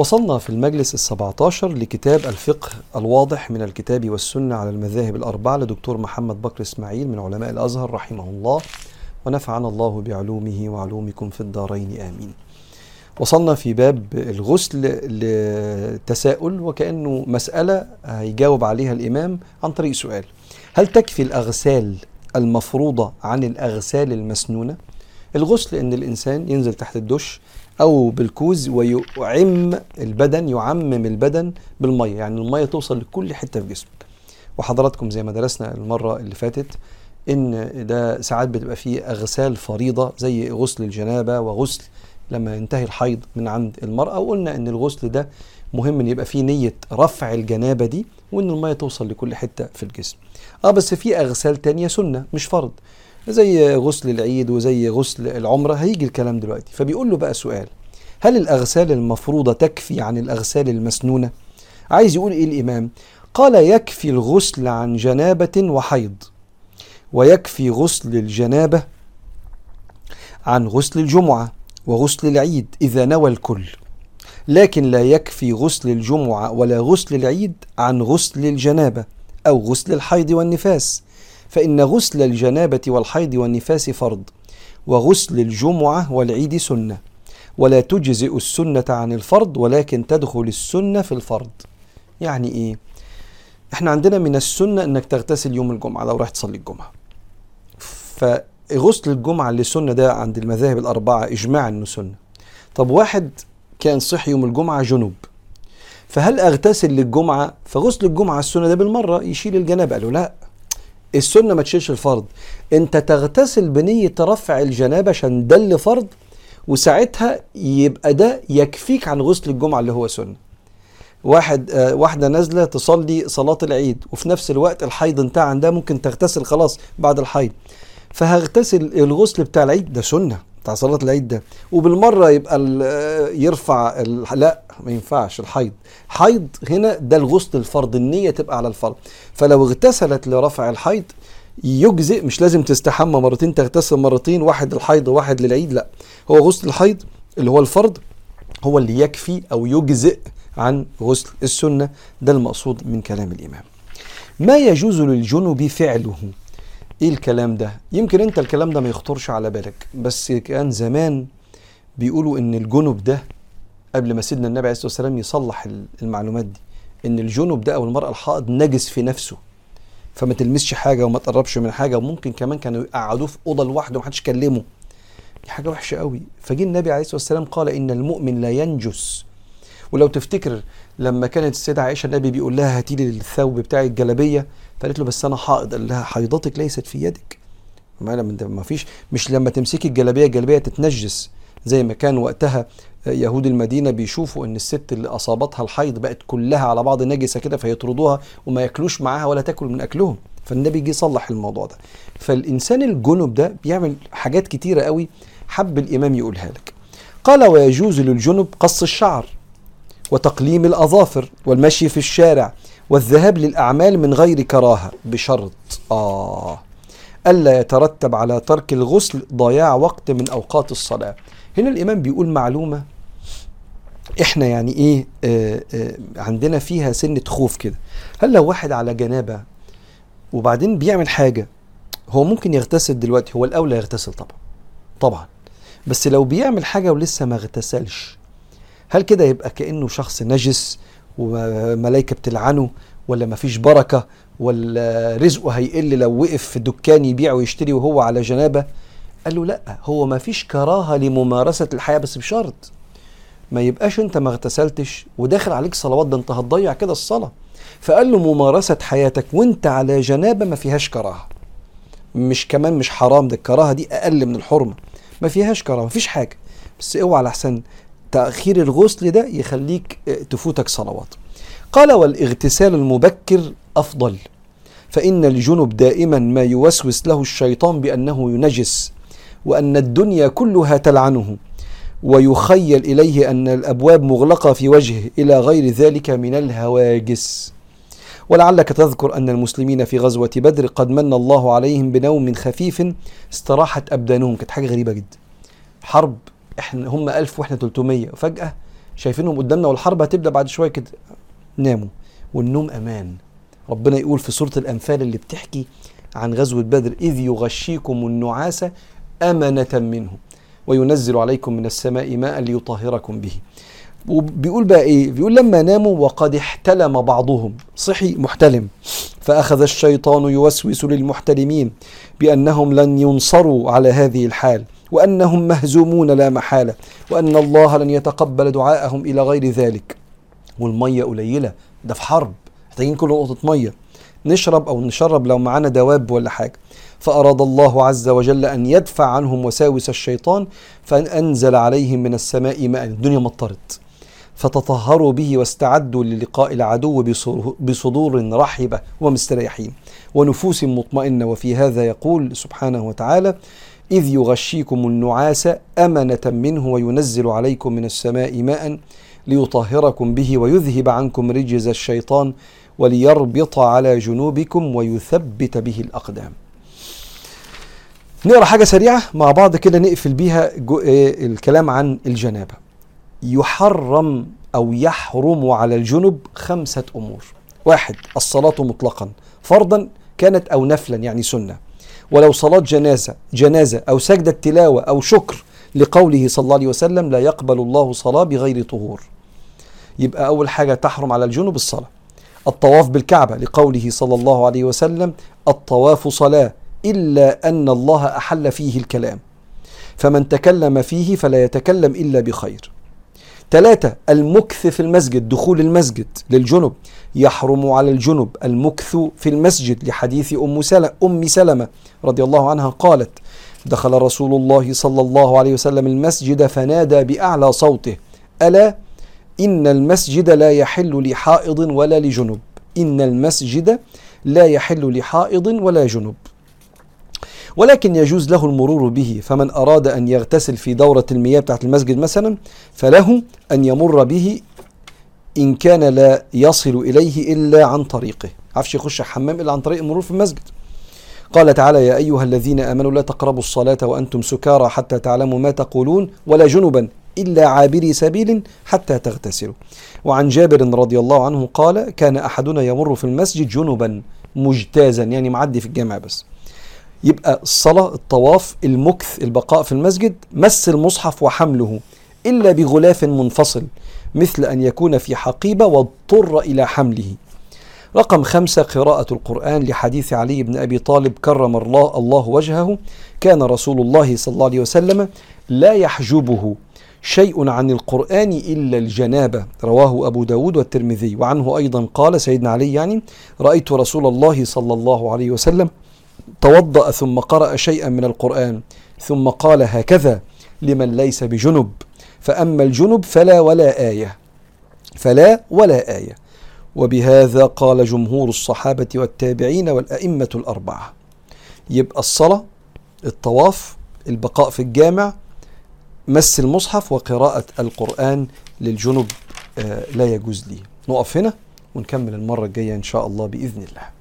وصلنا في المجلس السبعة عشر لكتاب الفقه الواضح من الكتاب والسنة على المذاهب الأربعة لدكتور محمد بكر إسماعيل من علماء الأزهر رحمه الله ونفعنا الله بعلومه وعلومكم في الدارين آمين وصلنا في باب الغسل لتساؤل وكأنه مسألة هيجاوب عليها الإمام عن طريق سؤال هل تكفي الأغسال المفروضة عن الأغسال المسنونة؟ الغسل إن الإنسان ينزل تحت الدش أو بالكوز ويعم البدن يعمم البدن بالمية. يعني المية توصل لكل حتة في جسمك. وحضراتكم زي ما درسنا المرة اللي فاتت إن ده ساعات بتبقى فيه أغسال فريضة زي غسل الجنابة وغسل لما ينتهي الحيض من عند المرأة. وقلنا إن الغسل ده مهم إن يبقى فيه نية رفع الجنابة دي وإن المية توصل لكل حتة في الجسم. آه بس في أغسال تانية سنة مش فرض. زي غسل العيد وزي غسل العمرة هيجي الكلام دلوقتي فبيقول له بقى سؤال هل الأغسال المفروضة تكفي عن الأغسال المسنونة؟ عايز يقول إيه الإمام؟ قال يكفي الغسل عن جنابة وحيض ويكفي غسل الجنابة عن غسل الجمعة وغسل العيد إذا نوى الكل لكن لا يكفي غسل الجمعة ولا غسل العيد عن غسل الجنابة أو غسل الحيض والنفاس فإن غسل الجنابة والحيض والنفاس فرض وغسل الجمعة والعيد سنة. ولا تجزئ السنة عن الفرض ولكن تدخل السنة في الفرض. يعني إيه؟ إحنا عندنا من السنة إنك تغتسل يوم الجمعة لو راح تصلي الجمعة. فغسل الجمعة اللي سنة ده عند المذاهب الأربعة إجماع إنه سنة. طب واحد كان صحي يوم الجمعة جنوب فهل أغتسل للجمعة؟ فغسل الجمعة السنة ده بالمرة يشيل الجنابة. قالوا لا السنة ما تشيلش الفرض. انت تغتسل بنية رفع الجنابة عشان ده اللي فرض وساعتها يبقى ده يكفيك عن غسل الجمعة اللي هو سنة. واحد آه واحدة نازلة تصلي صلاة العيد وفي نفس الوقت الحيض انتهى عندها ممكن تغتسل خلاص بعد الحيض. فهغتسل الغسل بتاع العيد ده سنة. بتاع صلاة العيد ده. وبالمرة يبقى يرفع لا ما ينفعش الحيض. حيض هنا ده الغسل الفرض النية تبقى على الفرض. فلو اغتسلت لرفع الحيض يجزئ مش لازم تستحمى مرتين تغتسل مرتين واحد الحيض وواحد للعيد لا. هو غسل الحيض اللي هو الفرض هو اللي يكفي أو يجزئ عن غسل السنة. ده المقصود من كلام الإمام. ما يجوز للجنب فعله؟ إيه الكلام ده؟ يمكن أنت الكلام ده ما يخطرش على بالك بس كان زمان بيقولوا إن الجنب ده قبل ما سيدنا النبي عليه الصلاة والسلام يصلح المعلومات دي إن الجنب ده أو المرأة الحائض نجس في نفسه فما تلمسش حاجة وما تقربش من حاجة وممكن كمان كانوا يقعدوه في أوضة لوحده ومحدش يكلمه. دي حاجة وحشة قوي فجه النبي عليه الصلاة والسلام قال إن المؤمن لا ينجس. ولو تفتكر لما كانت السيدة عائشة النبي بيقول لها هاتي لي الثوب بتاعي الجلابية فقالت له بس أنا حائض. قال لها حيضتك ليست في يدك. ما لما ما فيش مش لما تمسكي الجلابية الجلابية تتنجس. زي ما كان وقتها يهود المدينة بيشوفوا إن الست اللي أصابتها الحيض بقت كلها على بعض نجسة كده فيطردوها وما ياكلوش معاها ولا تاكل من أكلهم. فالنبي جه صلح الموضوع ده. فالإنسان الجنب ده بيعمل حاجات كتيرة قوي حب الإمام يقولها لك. قال ويجوز للجنب قص الشعر. وتقليم الأظافر والمشي في الشارع والذهاب للأعمال من غير كراهة بشرط آه. ألا يترتب على ترك الغسل ضياع وقت من أوقات الصلاة. هنا الإمام بيقول معلومة إحنا يعني إيه آه آه عندنا فيها سنة خوف كده. هل لو واحد على جنابة وبعدين بيعمل حاجة هو ممكن يغتسل دلوقتي؟ هو الأولى يغتسل طبعا. طبعا. بس لو بيعمل حاجة ولسه ما اغتسلش هل كده يبقى كأنه شخص نجس وملائكة بتلعنه ولا مفيش بركة ولا رزقه هيقل لو وقف في دكان يبيع ويشتري وهو على جنابة؟ قال له لا هو مفيش كراهة لممارسة الحياة بس بشرط. ما يبقاش انت ما اغتسلتش وداخل عليك صلوات ده انت هتضيع كده الصلاة. فقال له ممارسة حياتك وانت على جنابة ما فيهاش كراهة. مش كمان مش حرام ده الكراهة دي أقل من الحرمة. ما فيهاش كراهة مفيش حاجة. بس اوعى على حسن تأخير الغسل ده يخليك تفوتك صلوات. قال والإغتسال المبكر أفضل فإن الجنب دائما ما يوسوس له الشيطان بأنه ينجس وأن الدنيا كلها تلعنه ويخيل إليه أن الأبواب مغلقة في وجهه إلى غير ذلك من الهواجس. ولعلك تذكر أن المسلمين في غزوة بدر قد من الله عليهم بنوم خفيف استراحت أبدانهم. كانت حاجة غريبة جدا. حرب إحنا هم 1000 وإحنا 300 وفجأة شايفينهم قدامنا والحرب هتبدأ بعد شوية كده. ناموا والنوم أمان. ربنا يقول في سورة الأنفال اللي بتحكي عن غزوة بدر إذ يغشيكم النعاس أمنة منه وينزل عليكم من السماء ماء ليطهركم به. وبيقول بقى إيه؟ بيقول لما ناموا وقد احتلم بعضهم. صحي محتلم. فأخذ الشيطان يوسوس للمحتلمين بأنهم لن ينصروا على هذه الحال. وأنهم مهزومون لا محالة وأن الله لن يتقبل دعاءهم إلى غير ذلك. والمية قليلة ده في حرب. محتاجين كل نقطة مية. نشرب أو نشرب لو معانا دواب ولا حاجة. فأراد الله عز وجل أن يدفع عنهم وساوس الشيطان فانزل عليهم من السماء ماء. الدنيا مطرت. فتطهروا به واستعدوا للقاء العدو بصدور رحبة ومستريحين. ونفوس مطمئنة. وفي هذا يقول سبحانه وتعالى إذ يغشيكم النعاس أمنة منه وينزل عليكم من السماء ماء ليطهركم به ويذهب عنكم رجز الشيطان وليربط على جنوبكم ويثبت به الأقدام. نقرأ حاجة سريعة مع بعض كده نقفل بيها الكلام عن الجنابة. يحرم أو يحرم على الجنب خمسة أمور. واحد الصلاة مطلقا فرضا كانت أو نفلا يعني سنة. ولو صلاة جنازة جنازة أو سجدة تلاوة أو شكر لقوله صلى الله عليه وسلم لا يقبل الله صلاة بغير طهور. يبقى أول حاجة تحرم على الجنوب الصلاة. الطواف بالكعبة لقوله صلى الله عليه وسلم الطواف صلاة إلا أن الله أحل فيه الكلام. فمن تكلم فيه فلا يتكلم إلا بخير. ثلاثة المكث في المسجد دخول المسجد للجنب يحرم على الجنب المكث في المسجد لحديث أم سلمة, أم سلمة. رضي الله عنها قالت دخل رسول الله صلى الله عليه وسلم المسجد فنادى بأعلى صوته ألا؟ إن المسجد لا يحل لحائض ولا لجنب. إن المسجد لا يحل لحائض ولا جنب. ولكن يجوز له المرور به فمن أراد أن يغتسل في دورة المياه بتاعت المسجد مثلا فله أن يمر به إن كان لا يصل إليه إلا عن طريقه. عفش يخش حمام إلا عن طريق المرور في المسجد. قال تعالى يا أيها الذين آمنوا لا تقربوا الصلاة وأنتم سكارى حتى تعلموا ما تقولون ولا جنبا إلا عابري سبيل حتى تغتسلوا. وعن جابر رضي الله عنه قال كان أحدنا يمر في المسجد جنبا مجتازا. يعني معدي في الجامع بس. يبقى الصلاة الطواف المكث البقاء في المسجد مس المصحف وحمله إلا بغلاف منفصل مثل أن يكون في حقيبة واضطر إلى حمله. رقم خمسة قراءة القرآن لحديث علي بن أبي طالب كرم الله, الله وجهه. كان رسول الله صلى الله عليه وسلم لا يحجبه شيء عن القرآن إلا الجنابة. رواه أبو داود والترمذي. وعنه أيضا قال سيدنا علي يعني رأيت رسول الله صلى الله عليه وسلم توضأ ثم قرأ شيئا من القرآن ثم قال هكذا لمن ليس بجنب فأما الجنب فلا ولا آية فلا ولا آية. وبهذا قال جمهور الصحابة والتابعين والأئمة الأربعة. يبقى الصلاة الطواف البقاء في الجامع مس المصحف وقراءة القرآن للجنب لا يجوز لي. نقف هنا ونكمل المرة الجاية إن شاء الله بإذن الله.